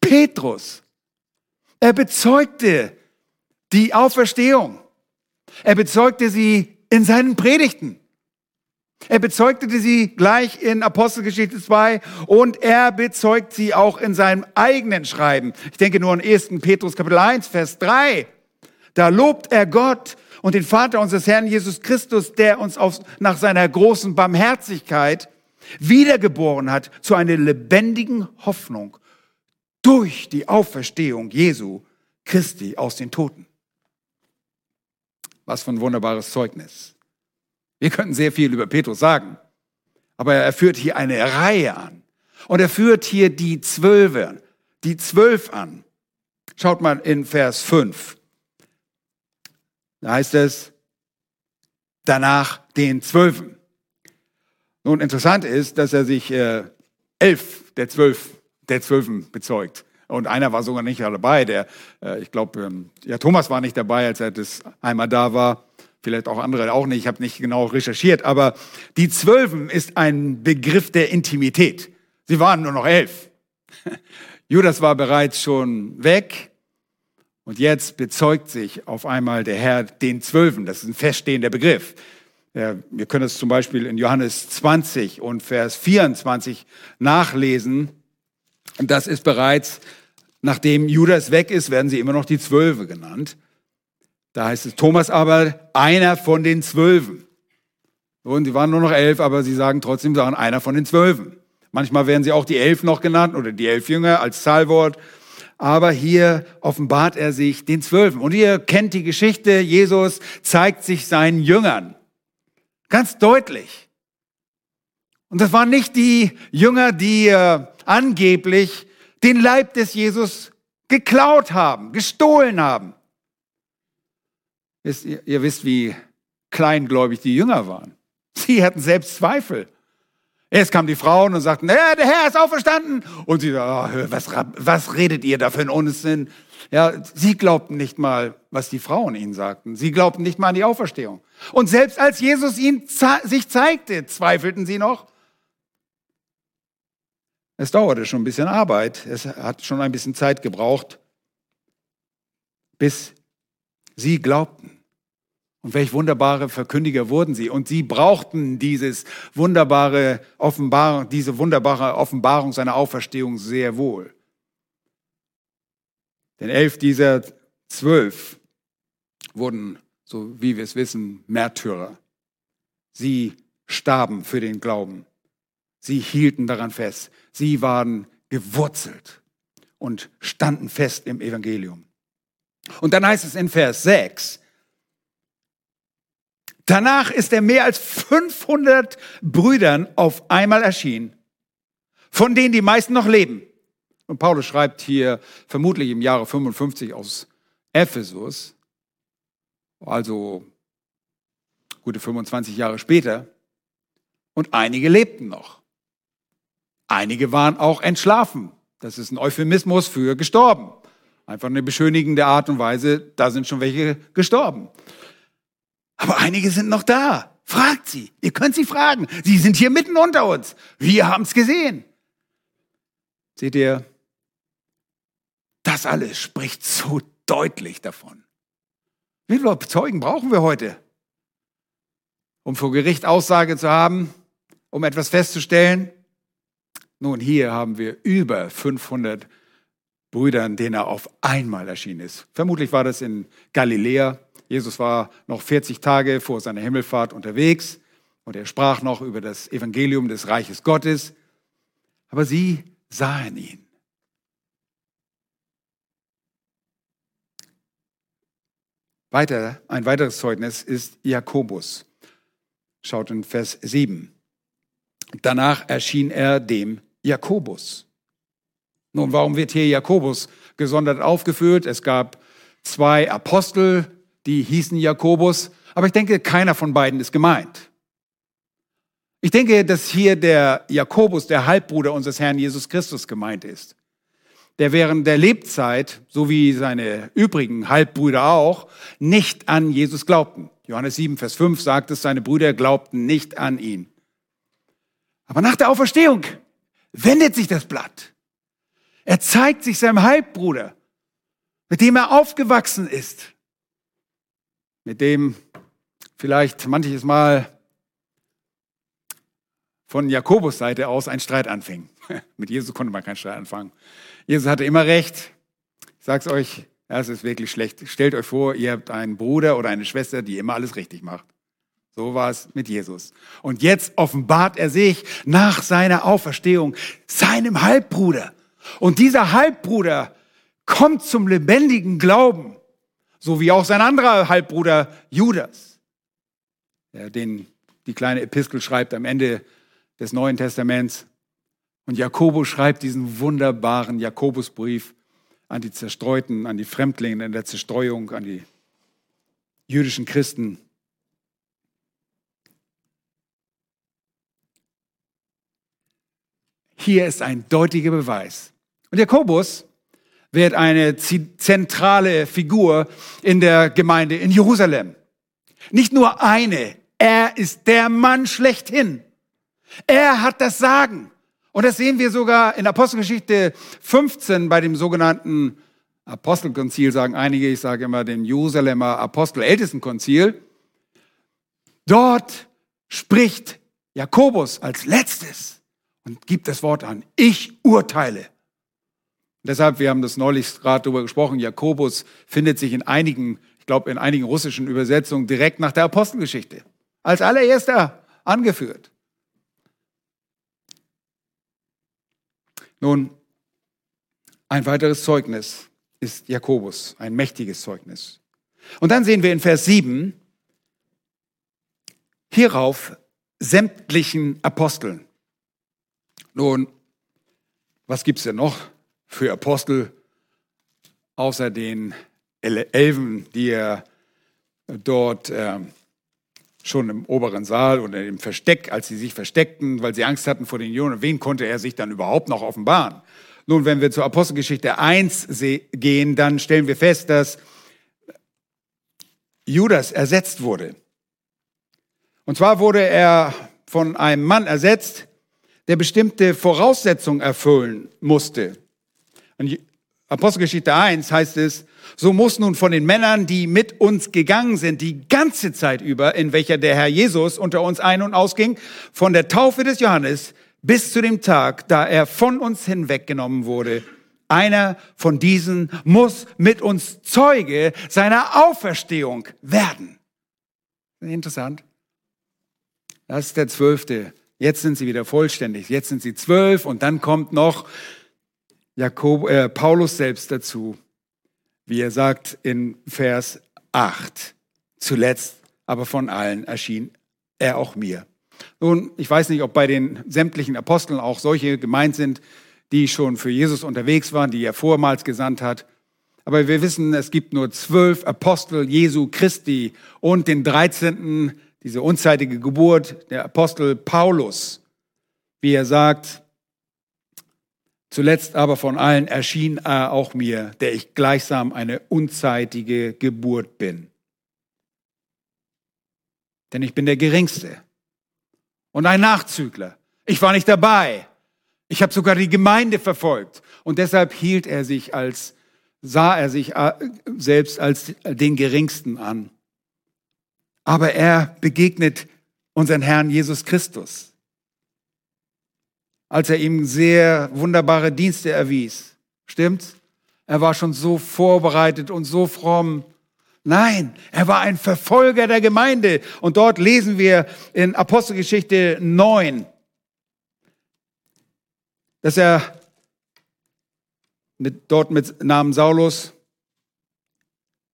S1: Petrus, er bezeugte die Auferstehung. Er bezeugte sie in seinen Predigten. Er bezeugte sie gleich in Apostelgeschichte 2 und er bezeugt sie auch in seinem eigenen Schreiben. Ich denke nur an 1. Petrus Kapitel 1, Vers 3. Da lobt er Gott und den Vater unseres Herrn Jesus Christus, der uns auf, nach seiner großen Barmherzigkeit wiedergeboren hat zu einer lebendigen Hoffnung durch die Auferstehung Jesu Christi aus den Toten. Was für ein wunderbares Zeugnis. Wir könnten sehr viel über Petrus sagen, aber er führt hier eine Reihe an. Und er führt hier die Zwölfe, die Zwölf an. Schaut mal in Vers 5. Da heißt es, danach den Zwölfen. Nun, interessant ist, dass er sich äh, elf der zwölf der Zwölfen bezeugt. Und einer war sogar nicht dabei. Der, äh, ich glaube, ähm, ja, Thomas war nicht dabei, als er das einmal da war. Vielleicht auch andere auch nicht. Ich habe nicht genau recherchiert. Aber die Zwölfen ist ein Begriff der Intimität. Sie waren nur noch elf. Judas war bereits schon weg. Und jetzt bezeugt sich auf einmal der Herr den Zwölfen. Das ist ein feststehender Begriff. Wir können es zum Beispiel in Johannes 20 und Vers 24 nachlesen. Und das ist bereits, nachdem Judas weg ist, werden sie immer noch die Zwölfe genannt. Da heißt es, Thomas aber einer von den Zwölfen. Und die waren nur noch elf, aber sie sagen trotzdem, sie waren einer von den Zwölfen. Manchmal werden sie auch die elf noch genannt oder die elf Jünger als Zahlwort. Aber hier offenbart er sich den Zwölfen. Und ihr kennt die Geschichte, Jesus zeigt sich seinen Jüngern. Ganz deutlich. Und das waren nicht die Jünger, die äh, angeblich den Leib des Jesus geklaut haben, gestohlen haben. Ihr, ihr wisst, wie kleingläubig die Jünger waren. Sie hatten selbst Zweifel. Erst kamen die Frauen und sagten, ja, der Herr ist auferstanden. Und sie sagten, oh, was, was redet ihr da für einen Unsinn? Ja, sie glaubten nicht mal, was die Frauen ihnen sagten. Sie glaubten nicht mal an die Auferstehung. Und selbst als Jesus ihnen sich zeigte, zweifelten sie noch. Es dauerte schon ein bisschen Arbeit. Es hat schon ein bisschen Zeit gebraucht, bis sie glaubten. Und welch wunderbare Verkündiger wurden sie. Und sie brauchten dieses wunderbare Offenbarung, diese wunderbare Offenbarung seiner Auferstehung sehr wohl. Denn elf dieser zwölf wurden, so wie wir es wissen, Märtyrer. Sie starben für den Glauben. Sie hielten daran fest. Sie waren gewurzelt und standen fest im Evangelium. Und dann heißt es in Vers 6, danach ist er mehr als 500 Brüdern auf einmal erschienen, von denen die meisten noch leben. Und Paulus schreibt hier vermutlich im Jahre 55 aus Ephesus, also gute 25 Jahre später, und einige lebten noch. Einige waren auch entschlafen. Das ist ein Euphemismus für gestorben. Einfach eine beschönigende Art und Weise, da sind schon welche gestorben. Aber einige sind noch da. Fragt sie. Ihr könnt sie fragen. Sie sind hier mitten unter uns. Wir haben es gesehen. Seht ihr, das alles spricht so deutlich davon. Wie viele Zeugen brauchen wir heute, um vor Gericht Aussage zu haben, um etwas festzustellen? Nun, hier haben wir über 500 Brüdern, denen er auf einmal erschienen ist. Vermutlich war das in Galiläa. Jesus war noch 40 Tage vor seiner Himmelfahrt unterwegs und er sprach noch über das Evangelium des Reiches Gottes. Aber sie sahen ihn. Weiter, ein weiteres Zeugnis ist Jakobus. Schaut in Vers 7. Danach erschien er dem Jakobus. Nun, warum wird hier Jakobus gesondert aufgeführt? Es gab zwei Apostel, die hießen Jakobus, aber ich denke, keiner von beiden ist gemeint. Ich denke, dass hier der Jakobus, der Halbbruder unseres Herrn Jesus Christus gemeint ist, der während der Lebzeit, so wie seine übrigen Halbbrüder auch, nicht an Jesus glaubten. Johannes 7, Vers 5 sagt es, seine Brüder glaubten nicht an ihn. Aber nach der Auferstehung wendet sich das Blatt. Er zeigt sich seinem Halbbruder, mit dem er aufgewachsen ist, mit dem vielleicht manches Mal von Jakobus Seite aus ein Streit anfing. mit Jesus konnte man keinen Streit anfangen. Jesus hatte immer recht. Ich sag's euch, es ist wirklich schlecht. Stellt euch vor, ihr habt einen Bruder oder eine Schwester, die immer alles richtig macht. So war es mit Jesus. Und jetzt offenbart er sich nach seiner Auferstehung seinem Halbbruder. Und dieser Halbbruder kommt zum lebendigen Glauben, so wie auch sein anderer Halbbruder Judas, der den die kleine Epistel schreibt am Ende des Neuen Testaments. Und Jakobus schreibt diesen wunderbaren Jakobusbrief an die Zerstreuten, an die Fremdlinge in der Zerstreuung, an die jüdischen Christen. Hier ist ein deutlicher Beweis, Und Jakobus wird eine zentrale Figur in der Gemeinde in Jerusalem. Nicht nur eine, er ist der Mann schlechthin. Er hat das Sagen. Und das sehen wir sogar in Apostelgeschichte 15 bei dem sogenannten Apostelkonzil, sagen einige, ich sage immer dem Jerusalemer Apostel-Ältestenkonzil. Dort spricht Jakobus als letztes und gibt das Wort an. Ich urteile. deshalb, wir haben das neulich gerade darüber gesprochen, Jakobus findet sich in einigen, ich glaube in einigen russischen Übersetzungen direkt nach der Apostelgeschichte. Als allererster angeführt. Nun, ein weiteres Zeugnis ist Jakobus, ein mächtiges Zeugnis. Und dann sehen wir in Vers 7, hierauf sämtlichen Aposteln. Nun, was gibt's denn noch für Apostel außer den Elfen, die er dort äh, schon im oberen Saal oder im Versteck, als sie sich versteckten, weil sie Angst hatten vor den Jungen, wen konnte er sich dann überhaupt noch offenbaren? Nun, wenn wir zur Apostelgeschichte 1 gehen, dann stellen wir fest, dass Judas ersetzt wurde. Und zwar wurde er von einem Mann ersetzt, der bestimmte Voraussetzungen erfüllen musste. In Apostelgeschichte 1 heißt es, so muss nun von den Männern, die mit uns gegangen sind, die ganze Zeit über, in welcher der Herr Jesus unter uns ein- und ausging, von der Taufe des Johannes bis zu dem Tag, da er von uns hinweggenommen wurde, einer von diesen muss mit uns Zeuge seiner Auferstehung werden. Interessant. Das ist der zwölfte. Jetzt sind sie wieder vollständig. Jetzt sind sie zwölf und dann kommt noch Jakob, äh, Paulus selbst dazu, wie er sagt in Vers 8. Zuletzt aber von allen erschien er auch mir. Nun, ich weiß nicht, ob bei den sämtlichen Aposteln auch solche gemeint sind, die schon für Jesus unterwegs waren, die er vormals gesandt hat. Aber wir wissen, es gibt nur zwölf Apostel Jesu Christi und den dreizehnten diese unzeitige Geburt, der Apostel Paulus, wie er sagt, zuletzt aber von allen erschien er auch mir, der ich gleichsam eine unzeitige Geburt bin. Denn ich bin der Geringste und ein Nachzügler. Ich war nicht dabei. Ich habe sogar die Gemeinde verfolgt. Und deshalb hielt er sich als, sah er sich äh, selbst als den Geringsten an aber er begegnet unseren Herrn Jesus Christus, als er ihm sehr wunderbare Dienste erwies. Stimmt's? Er war schon so vorbereitet und so fromm. Nein, er war ein Verfolger der Gemeinde. Und dort lesen wir in Apostelgeschichte 9, dass er mit, dort mit Namen Saulus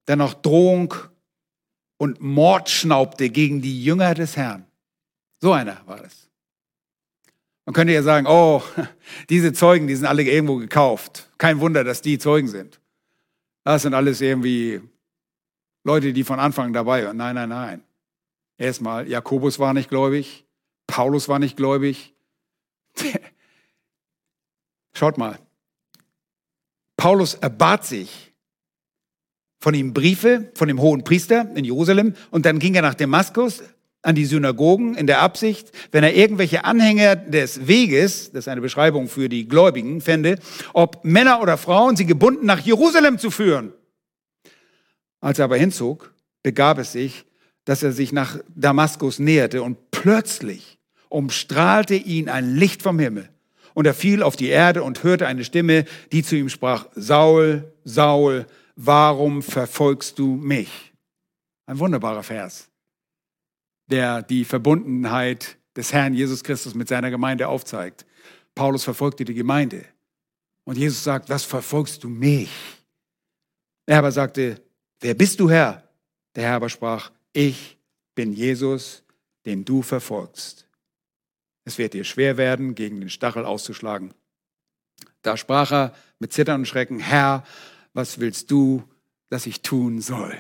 S1: dennoch Drohung und Mord schnaubte gegen die Jünger des Herrn. So einer war es. Man könnte ja sagen, oh, diese Zeugen, die sind alle irgendwo gekauft. Kein Wunder, dass die Zeugen sind. Das sind alles irgendwie Leute, die von Anfang dabei waren. Nein, nein, nein. Erstmal, Jakobus war nicht gläubig, Paulus war nicht gläubig. Schaut mal. Paulus erbat sich von ihm Briefe von dem hohen Priester in Jerusalem und dann ging er nach Damaskus an die Synagogen in der Absicht, wenn er irgendwelche Anhänger des Weges, das ist eine Beschreibung für die Gläubigen, fände, ob Männer oder Frauen sie gebunden nach Jerusalem zu führen. Als er aber hinzog, begab es sich, dass er sich nach Damaskus näherte und plötzlich umstrahlte ihn ein Licht vom Himmel. Und er fiel auf die Erde und hörte eine Stimme, die zu ihm sprach, Saul, Saul, warum verfolgst du mich? Ein wunderbarer Vers, der die Verbundenheit des Herrn Jesus Christus mit seiner Gemeinde aufzeigt. Paulus verfolgte die Gemeinde. Und Jesus sagt, was verfolgst du mich? Er aber sagte, wer bist du Herr? Der Herr aber sprach, ich bin Jesus, den du verfolgst. Es wird dir schwer werden, gegen den Stachel auszuschlagen. Da sprach er mit Zittern und Schrecken, Herr, was willst du, dass ich tun soll?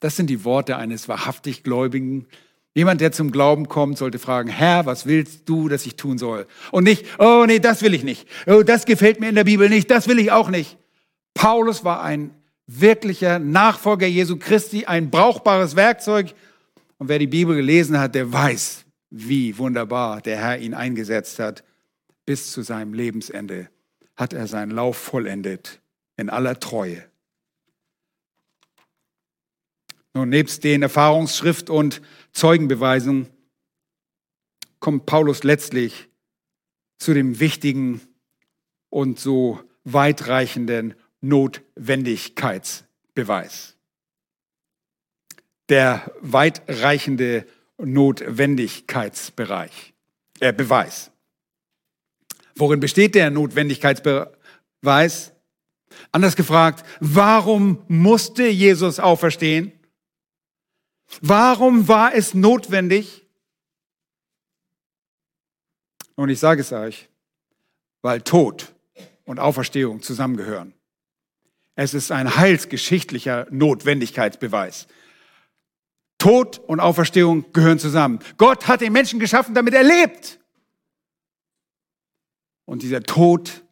S1: Das sind die Worte eines wahrhaftig Gläubigen, Jemand, der zum Glauben kommt, sollte fragen, Herr, was willst du, dass ich tun soll? Und nicht, oh nee, das will ich nicht. Oh, das gefällt mir in der Bibel nicht, das will ich auch nicht. Paulus war ein wirklicher Nachfolger Jesu Christi, ein brauchbares Werkzeug. Und wer die Bibel gelesen hat, der weiß, wie wunderbar der Herr ihn eingesetzt hat. Bis zu seinem Lebensende hat er seinen Lauf vollendet in aller Treue. Nun, nebst den Erfahrungsschrift und Zeugenbeweisen kommt Paulus letztlich zu dem wichtigen und so weitreichenden Notwendigkeitsbeweis. Der weitreichende Notwendigkeitsbereich, äh, Beweis. Worin besteht der Notwendigkeitsbeweis? Anders gefragt, warum musste Jesus auferstehen? Warum war es notwendig? Und ich sage es euch, weil Tod und Auferstehung zusammengehören. Es ist ein heilsgeschichtlicher Notwendigkeitsbeweis. Tod und Auferstehung gehören zusammen. Gott hat den Menschen geschaffen, damit er lebt. Und dieser Tod,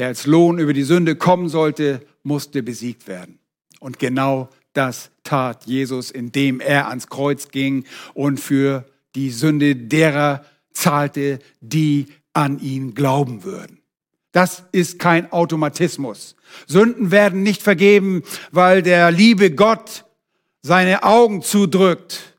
S1: der als Lohn über die Sünde kommen sollte, musste besiegt werden. Und genau das tat Jesus, indem er ans Kreuz ging und für die Sünde derer zahlte, die an ihn glauben würden. Das ist kein Automatismus. Sünden werden nicht vergeben, weil der liebe Gott seine Augen zudrückt.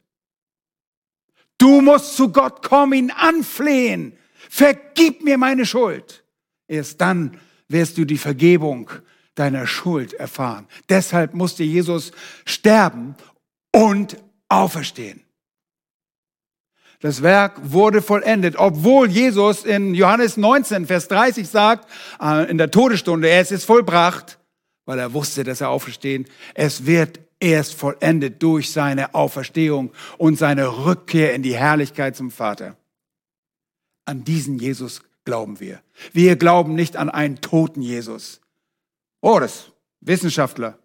S1: Du musst zu Gott kommen, ihn anflehen. Vergib mir meine Schuld. Erst dann wirst du die Vergebung deiner Schuld erfahren. Deshalb musste Jesus sterben und auferstehen. Das Werk wurde vollendet, obwohl Jesus in Johannes 19, Vers 30 sagt, äh, in der Todesstunde, es ist vollbracht, weil er wusste, dass er auferstehen. Es wird erst vollendet durch seine Auferstehung und seine Rückkehr in die Herrlichkeit zum Vater. An diesen Jesus glauben wir. Wir glauben nicht an einen toten Jesus. Oh, das Wissenschaftler.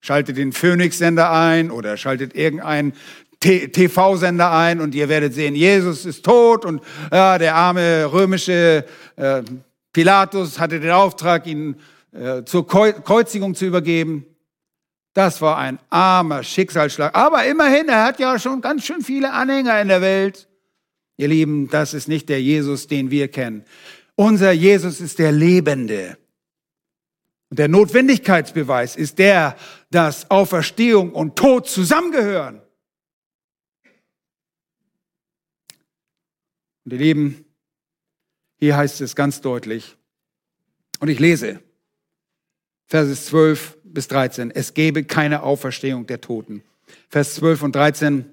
S1: Schaltet den Phoenix-Sender ein oder schaltet irgendeinen TV-Sender ein und ihr werdet sehen, Jesus ist tot und ja, der arme römische äh, Pilatus hatte den Auftrag, ihn äh, zur Kreuzigung zu übergeben. Das war ein armer Schicksalsschlag. Aber immerhin, er hat ja schon ganz schön viele Anhänger in der Welt. Ihr Lieben, das ist nicht der Jesus, den wir kennen. Unser Jesus ist der Lebende. Und der Notwendigkeitsbeweis ist der, dass Auferstehung und Tod zusammengehören. Und ihr Lieben, hier heißt es ganz deutlich, und ich lese, Verse 12 bis 13, es gebe keine Auferstehung der Toten. Vers 12 und 13,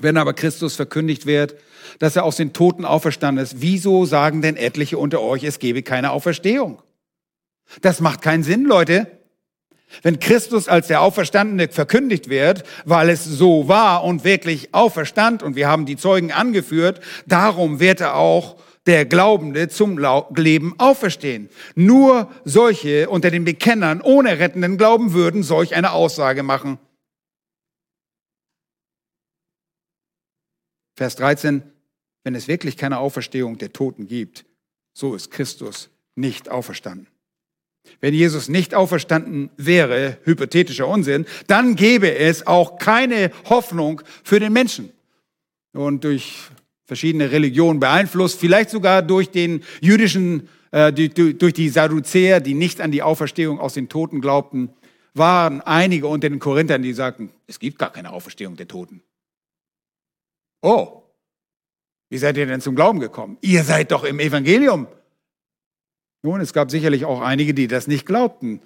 S1: wenn aber Christus verkündigt wird, dass er aus den Toten auferstanden ist, wieso sagen denn etliche unter euch, es gebe keine Auferstehung? Das macht keinen Sinn, Leute. Wenn Christus als der Auferstandene verkündigt wird, weil es so war und wirklich auferstand, und wir haben die Zeugen angeführt, darum wird er auch der Glaubende zum Leben auferstehen. Nur solche unter den Bekennern ohne rettenden Glauben würden solch eine Aussage machen. Vers 13, wenn es wirklich keine Auferstehung der Toten gibt, so ist Christus nicht auferstanden. Wenn Jesus nicht auferstanden wäre, hypothetischer Unsinn, dann gäbe es auch keine Hoffnung für den Menschen. Und durch verschiedene Religionen beeinflusst, vielleicht sogar durch den jüdischen, äh, durch die Sadduzäer, die nicht an die Auferstehung aus den Toten glaubten, waren einige unter den Korinthern, die sagten, es gibt gar keine Auferstehung der Toten. Oh, wie seid ihr denn zum Glauben gekommen? Ihr seid doch im Evangelium nun, es gab sicherlich auch einige, die das nicht glaubten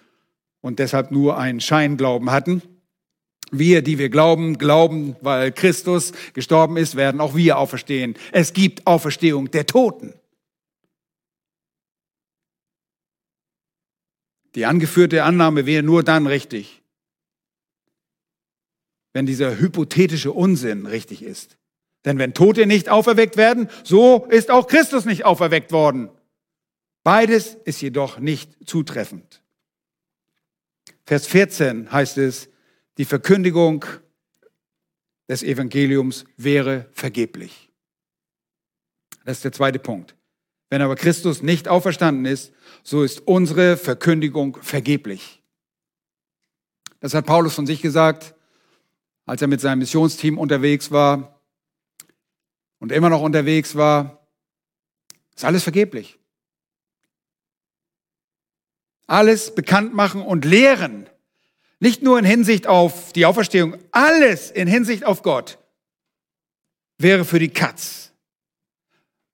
S1: und deshalb nur einen Scheinglauben hatten. Wir, die wir glauben, glauben, weil Christus gestorben ist, werden auch wir auferstehen. Es gibt Auferstehung der Toten. Die angeführte Annahme wäre nur dann richtig, wenn dieser hypothetische Unsinn richtig ist. Denn wenn Tote nicht auferweckt werden, so ist auch Christus nicht auferweckt worden. Beides ist jedoch nicht zutreffend. Vers 14 heißt es, die Verkündigung des Evangeliums wäre vergeblich. Das ist der zweite Punkt. Wenn aber Christus nicht auferstanden ist, so ist unsere Verkündigung vergeblich. Das hat Paulus von sich gesagt, als er mit seinem Missionsteam unterwegs war und immer noch unterwegs war. Ist alles vergeblich. Alles bekannt machen und lehren. Nicht nur in Hinsicht auf die Auferstehung, alles in Hinsicht auf Gott wäre für die Katz.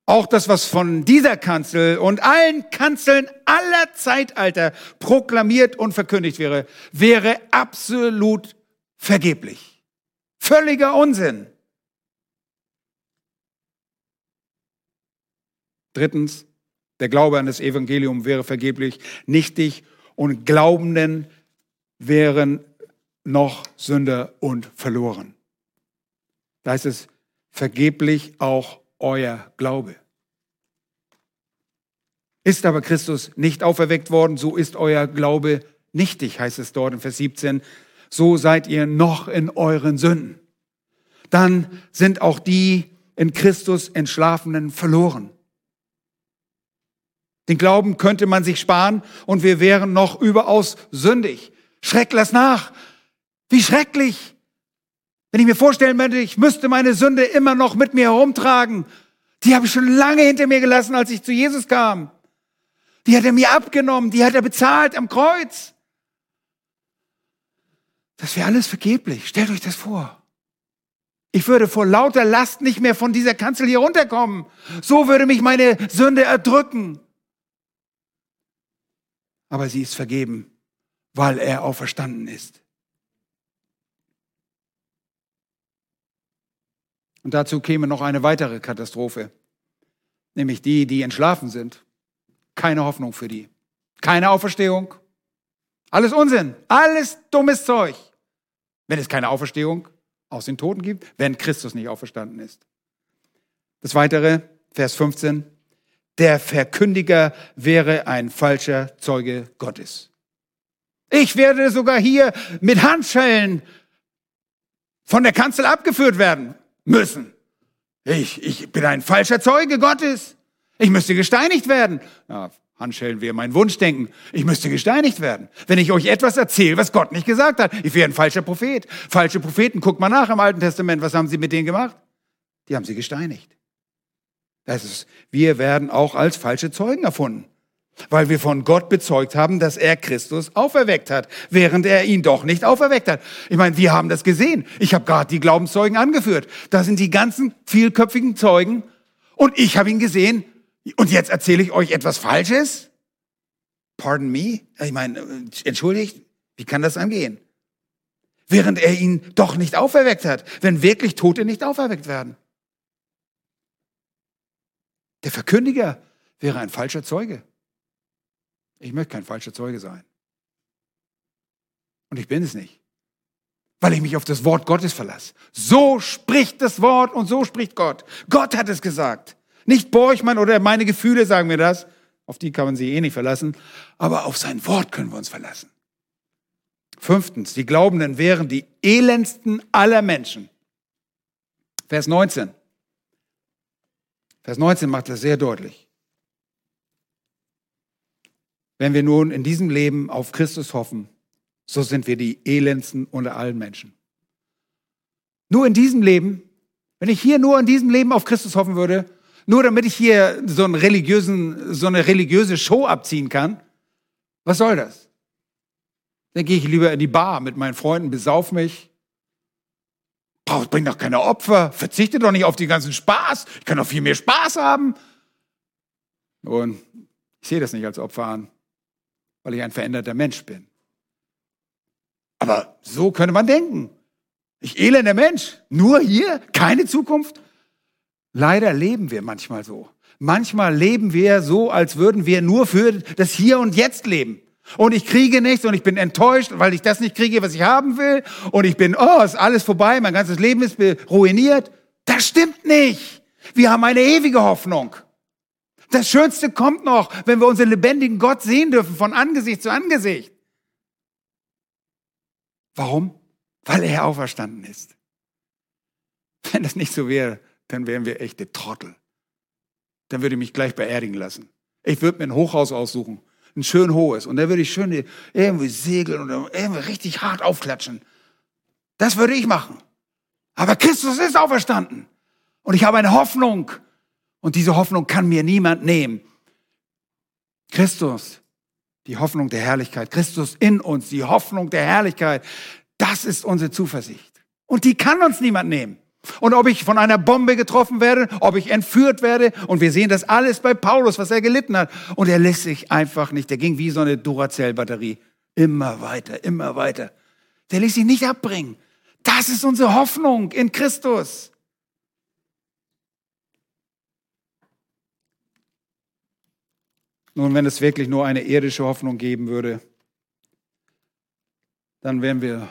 S1: Auch das, was von dieser Kanzel und allen Kanzeln aller Zeitalter proklamiert und verkündigt wäre, wäre absolut vergeblich. Völliger Unsinn. Drittens, der Glaube an das Evangelium wäre vergeblich, nichtig und Glaubenden wären noch Sünder und verloren. Da heißt es, vergeblich auch euer Glaube. Ist aber Christus nicht auferweckt worden, so ist euer Glaube nichtig, heißt es dort in Vers 17. So seid ihr noch in euren Sünden. Dann sind auch die in Christus Entschlafenen verloren. Den Glauben könnte man sich sparen und wir wären noch überaus sündig. Schreck, lass nach. Wie schrecklich. Wenn ich mir vorstellen könnte, ich müsste meine Sünde immer noch mit mir herumtragen. Die habe ich schon lange hinter mir gelassen, als ich zu Jesus kam. Die hat er mir abgenommen, die hat er bezahlt am Kreuz. Das wäre alles vergeblich. Stellt euch das vor. Ich würde vor lauter Last nicht mehr von dieser Kanzel hier runterkommen. So würde mich meine Sünde erdrücken. Aber sie ist vergeben, weil er auferstanden ist. Und dazu käme noch eine weitere Katastrophe, nämlich die, die entschlafen sind. Keine Hoffnung für die. Keine Auferstehung. Alles Unsinn. Alles dummes Zeug. Wenn es keine Auferstehung aus den Toten gibt, wenn Christus nicht auferstanden ist. Das weitere, Vers 15. Der Verkündiger wäre ein falscher Zeuge Gottes. Ich werde sogar hier mit Handschellen von der Kanzel abgeführt werden müssen. Ich, ich bin ein falscher Zeuge Gottes. Ich müsste gesteinigt werden. Ja, Handschellen wäre mein Wunschdenken. Ich müsste gesteinigt werden. Wenn ich euch etwas erzähle, was Gott nicht gesagt hat. Ich wäre ein falscher Prophet. Falsche Propheten, guckt mal nach im Alten Testament. Was haben sie mit denen gemacht? Die haben sie gesteinigt. Das ist, wir werden auch als falsche Zeugen erfunden. Weil wir von Gott bezeugt haben, dass er Christus auferweckt hat, während er ihn doch nicht auferweckt hat. Ich meine, wir haben das gesehen. Ich habe gerade die Glaubenszeugen angeführt. Da sind die ganzen vielköpfigen Zeugen. Und ich habe ihn gesehen, und jetzt erzähle ich euch etwas Falsches? Pardon me? Ich meine, entschuldigt, wie kann das angehen? Während er ihn doch nicht auferweckt hat, wenn wirklich Tote nicht auferweckt werden. Der Verkündiger wäre ein falscher Zeuge. Ich möchte kein falscher Zeuge sein. Und ich bin es nicht, weil ich mich auf das Wort Gottes verlasse. So spricht das Wort und so spricht Gott. Gott hat es gesagt. Nicht Borchmann oder meine Gefühle sagen mir das. Auf die kann man sich eh nicht verlassen. Aber auf sein Wort können wir uns verlassen. Fünftens, die Glaubenden wären die elendsten aller Menschen. Vers 19. Vers 19 macht das sehr deutlich. Wenn wir nun in diesem Leben auf Christus hoffen, so sind wir die elendsten unter allen Menschen. Nur in diesem Leben, wenn ich hier nur in diesem Leben auf Christus hoffen würde, nur damit ich hier so, einen religiösen, so eine religiöse Show abziehen kann. Was soll das? Dann gehe ich lieber in die Bar mit meinen Freunden, besauf mich. Brauch, bring doch keine Opfer, verzichte doch nicht auf den ganzen Spaß. Ich kann doch viel mehr Spaß haben. Und ich sehe das nicht als Opfer an, weil ich ein veränderter Mensch bin. Aber so könnte man denken. Ich elender Mensch, nur hier, keine Zukunft. Leider leben wir manchmal so. Manchmal leben wir so, als würden wir nur für das Hier und Jetzt leben. Und ich kriege nichts und ich bin enttäuscht, weil ich das nicht kriege, was ich haben will. Und ich bin, oh, ist alles vorbei, mein ganzes Leben ist ruiniert. Das stimmt nicht. Wir haben eine ewige Hoffnung. Das Schönste kommt noch, wenn wir unseren lebendigen Gott sehen dürfen, von Angesicht zu Angesicht. Warum? Weil er auferstanden ist. Wenn das nicht so wäre, dann wären wir echte Trottel. Dann würde ich mich gleich beerdigen lassen. Ich würde mir ein Hochhaus aussuchen, ein schön hohes, und da würde ich schön irgendwie segeln oder irgendwie richtig hart aufklatschen. Das würde ich machen. Aber Christus ist auferstanden. Und ich habe eine Hoffnung. Und diese Hoffnung kann mir niemand nehmen. Christus, die Hoffnung der Herrlichkeit. Christus in uns, die Hoffnung der Herrlichkeit. Das ist unsere Zuversicht. Und die kann uns niemand nehmen. Und ob ich von einer Bombe getroffen werde, ob ich entführt werde. Und wir sehen das alles bei Paulus, was er gelitten hat. Und er lässt sich einfach nicht. Der ging wie so eine Duracell-Batterie. Immer weiter, immer weiter. Der ließ sich nicht abbringen. Das ist unsere Hoffnung in Christus. Nun, wenn es wirklich nur eine irdische Hoffnung geben würde, dann wären wir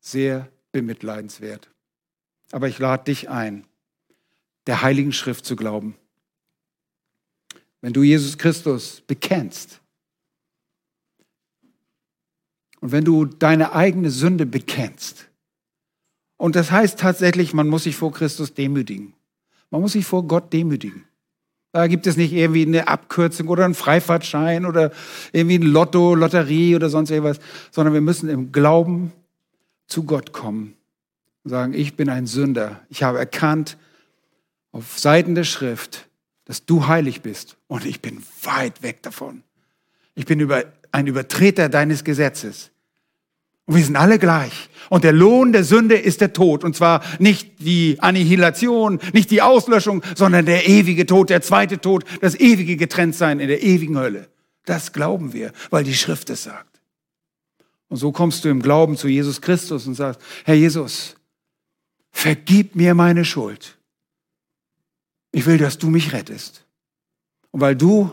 S1: sehr bemitleidenswert. Aber ich lade dich ein, der Heiligen Schrift zu glauben. Wenn du Jesus Christus bekennst und wenn du deine eigene Sünde bekennst, und das heißt tatsächlich, man muss sich vor Christus demütigen. Man muss sich vor Gott demütigen. Da gibt es nicht irgendwie eine Abkürzung oder einen Freifahrtschein oder irgendwie ein Lotto, Lotterie oder sonst irgendwas, sondern wir müssen im Glauben zu Gott kommen sagen, ich bin ein Sünder. Ich habe erkannt auf Seiten der Schrift, dass du heilig bist und ich bin weit weg davon. Ich bin über, ein Übertreter deines Gesetzes. Und wir sind alle gleich. Und der Lohn der Sünde ist der Tod. Und zwar nicht die Annihilation, nicht die Auslöschung, sondern der ewige Tod, der zweite Tod, das ewige Getrenntsein in der ewigen Hölle. Das glauben wir, weil die Schrift es sagt. Und so kommst du im Glauben zu Jesus Christus und sagst, Herr Jesus, vergib mir meine Schuld. Ich will, dass du mich rettest. Und weil du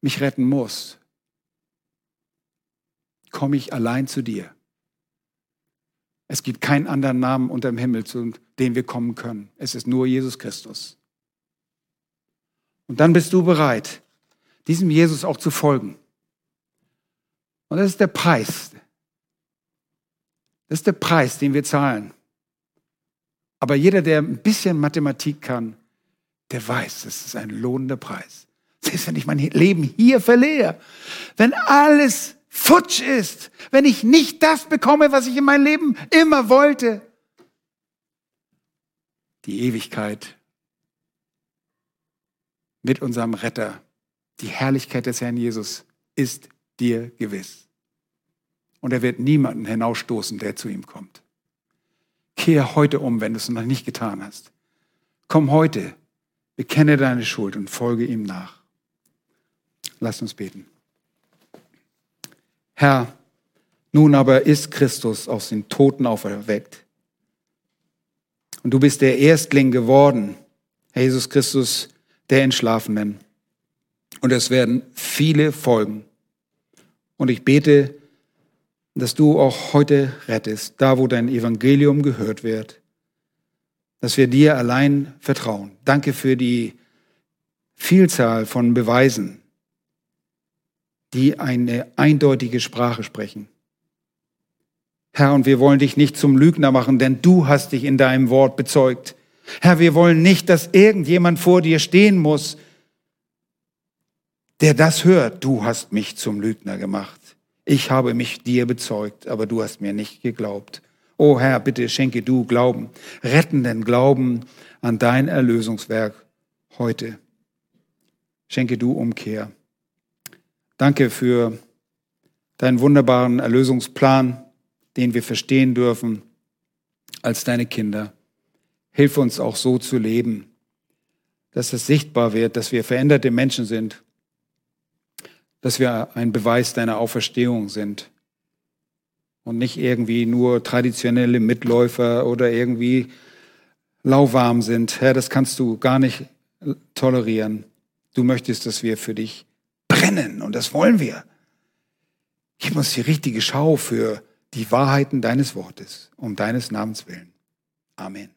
S1: mich retten musst, komme ich allein zu dir. Es gibt keinen anderen Namen unter dem Himmel, zu dem wir kommen können. Es ist nur Jesus Christus. Und dann bist du bereit, diesem Jesus auch zu folgen. Und das ist der Preis. Das ist der Preis, den wir zahlen. Aber jeder, der ein bisschen Mathematik kann, der weiß, das ist ein lohnender Preis. Selbst wenn ich mein Leben hier verliere, wenn alles futsch ist, wenn ich nicht das bekomme, was ich in meinem Leben immer wollte. Die Ewigkeit mit unserem Retter, die Herrlichkeit des Herrn Jesus ist dir gewiss. Und er wird niemanden hinausstoßen, der zu ihm kommt. Kehr heute um, wenn du es noch nicht getan hast. Komm heute, bekenne deine Schuld und folge ihm nach. Lass uns beten. Herr, nun aber ist Christus aus den Toten auferweckt. Und du bist der Erstling geworden, Herr Jesus Christus, der Entschlafenen. Und es werden viele folgen. Und ich bete, dass du auch heute rettest, da wo dein Evangelium gehört wird, dass wir dir allein vertrauen. Danke für die Vielzahl von Beweisen, die eine eindeutige Sprache sprechen. Herr, und wir wollen dich nicht zum Lügner machen, denn du hast dich in deinem Wort bezeugt. Herr, wir wollen nicht, dass irgendjemand vor dir stehen muss, der das hört. Du hast mich zum Lügner gemacht. Ich habe mich dir bezeugt, aber du hast mir nicht geglaubt. O Herr, bitte schenke du Glauben, rettenden Glauben an dein Erlösungswerk heute. Schenke du Umkehr. Danke für deinen wunderbaren Erlösungsplan, den wir verstehen dürfen als deine Kinder. Hilf uns auch so zu leben, dass es sichtbar wird, dass wir veränderte Menschen sind, dass wir ein Beweis deiner Auferstehung sind und nicht irgendwie nur traditionelle Mitläufer oder irgendwie lauwarm sind. Herr, das kannst du gar nicht tolerieren. Du möchtest, dass wir für dich brennen und das wollen wir. Gib uns die richtige Schau für die Wahrheiten deines Wortes, um deines Namens willen. Amen.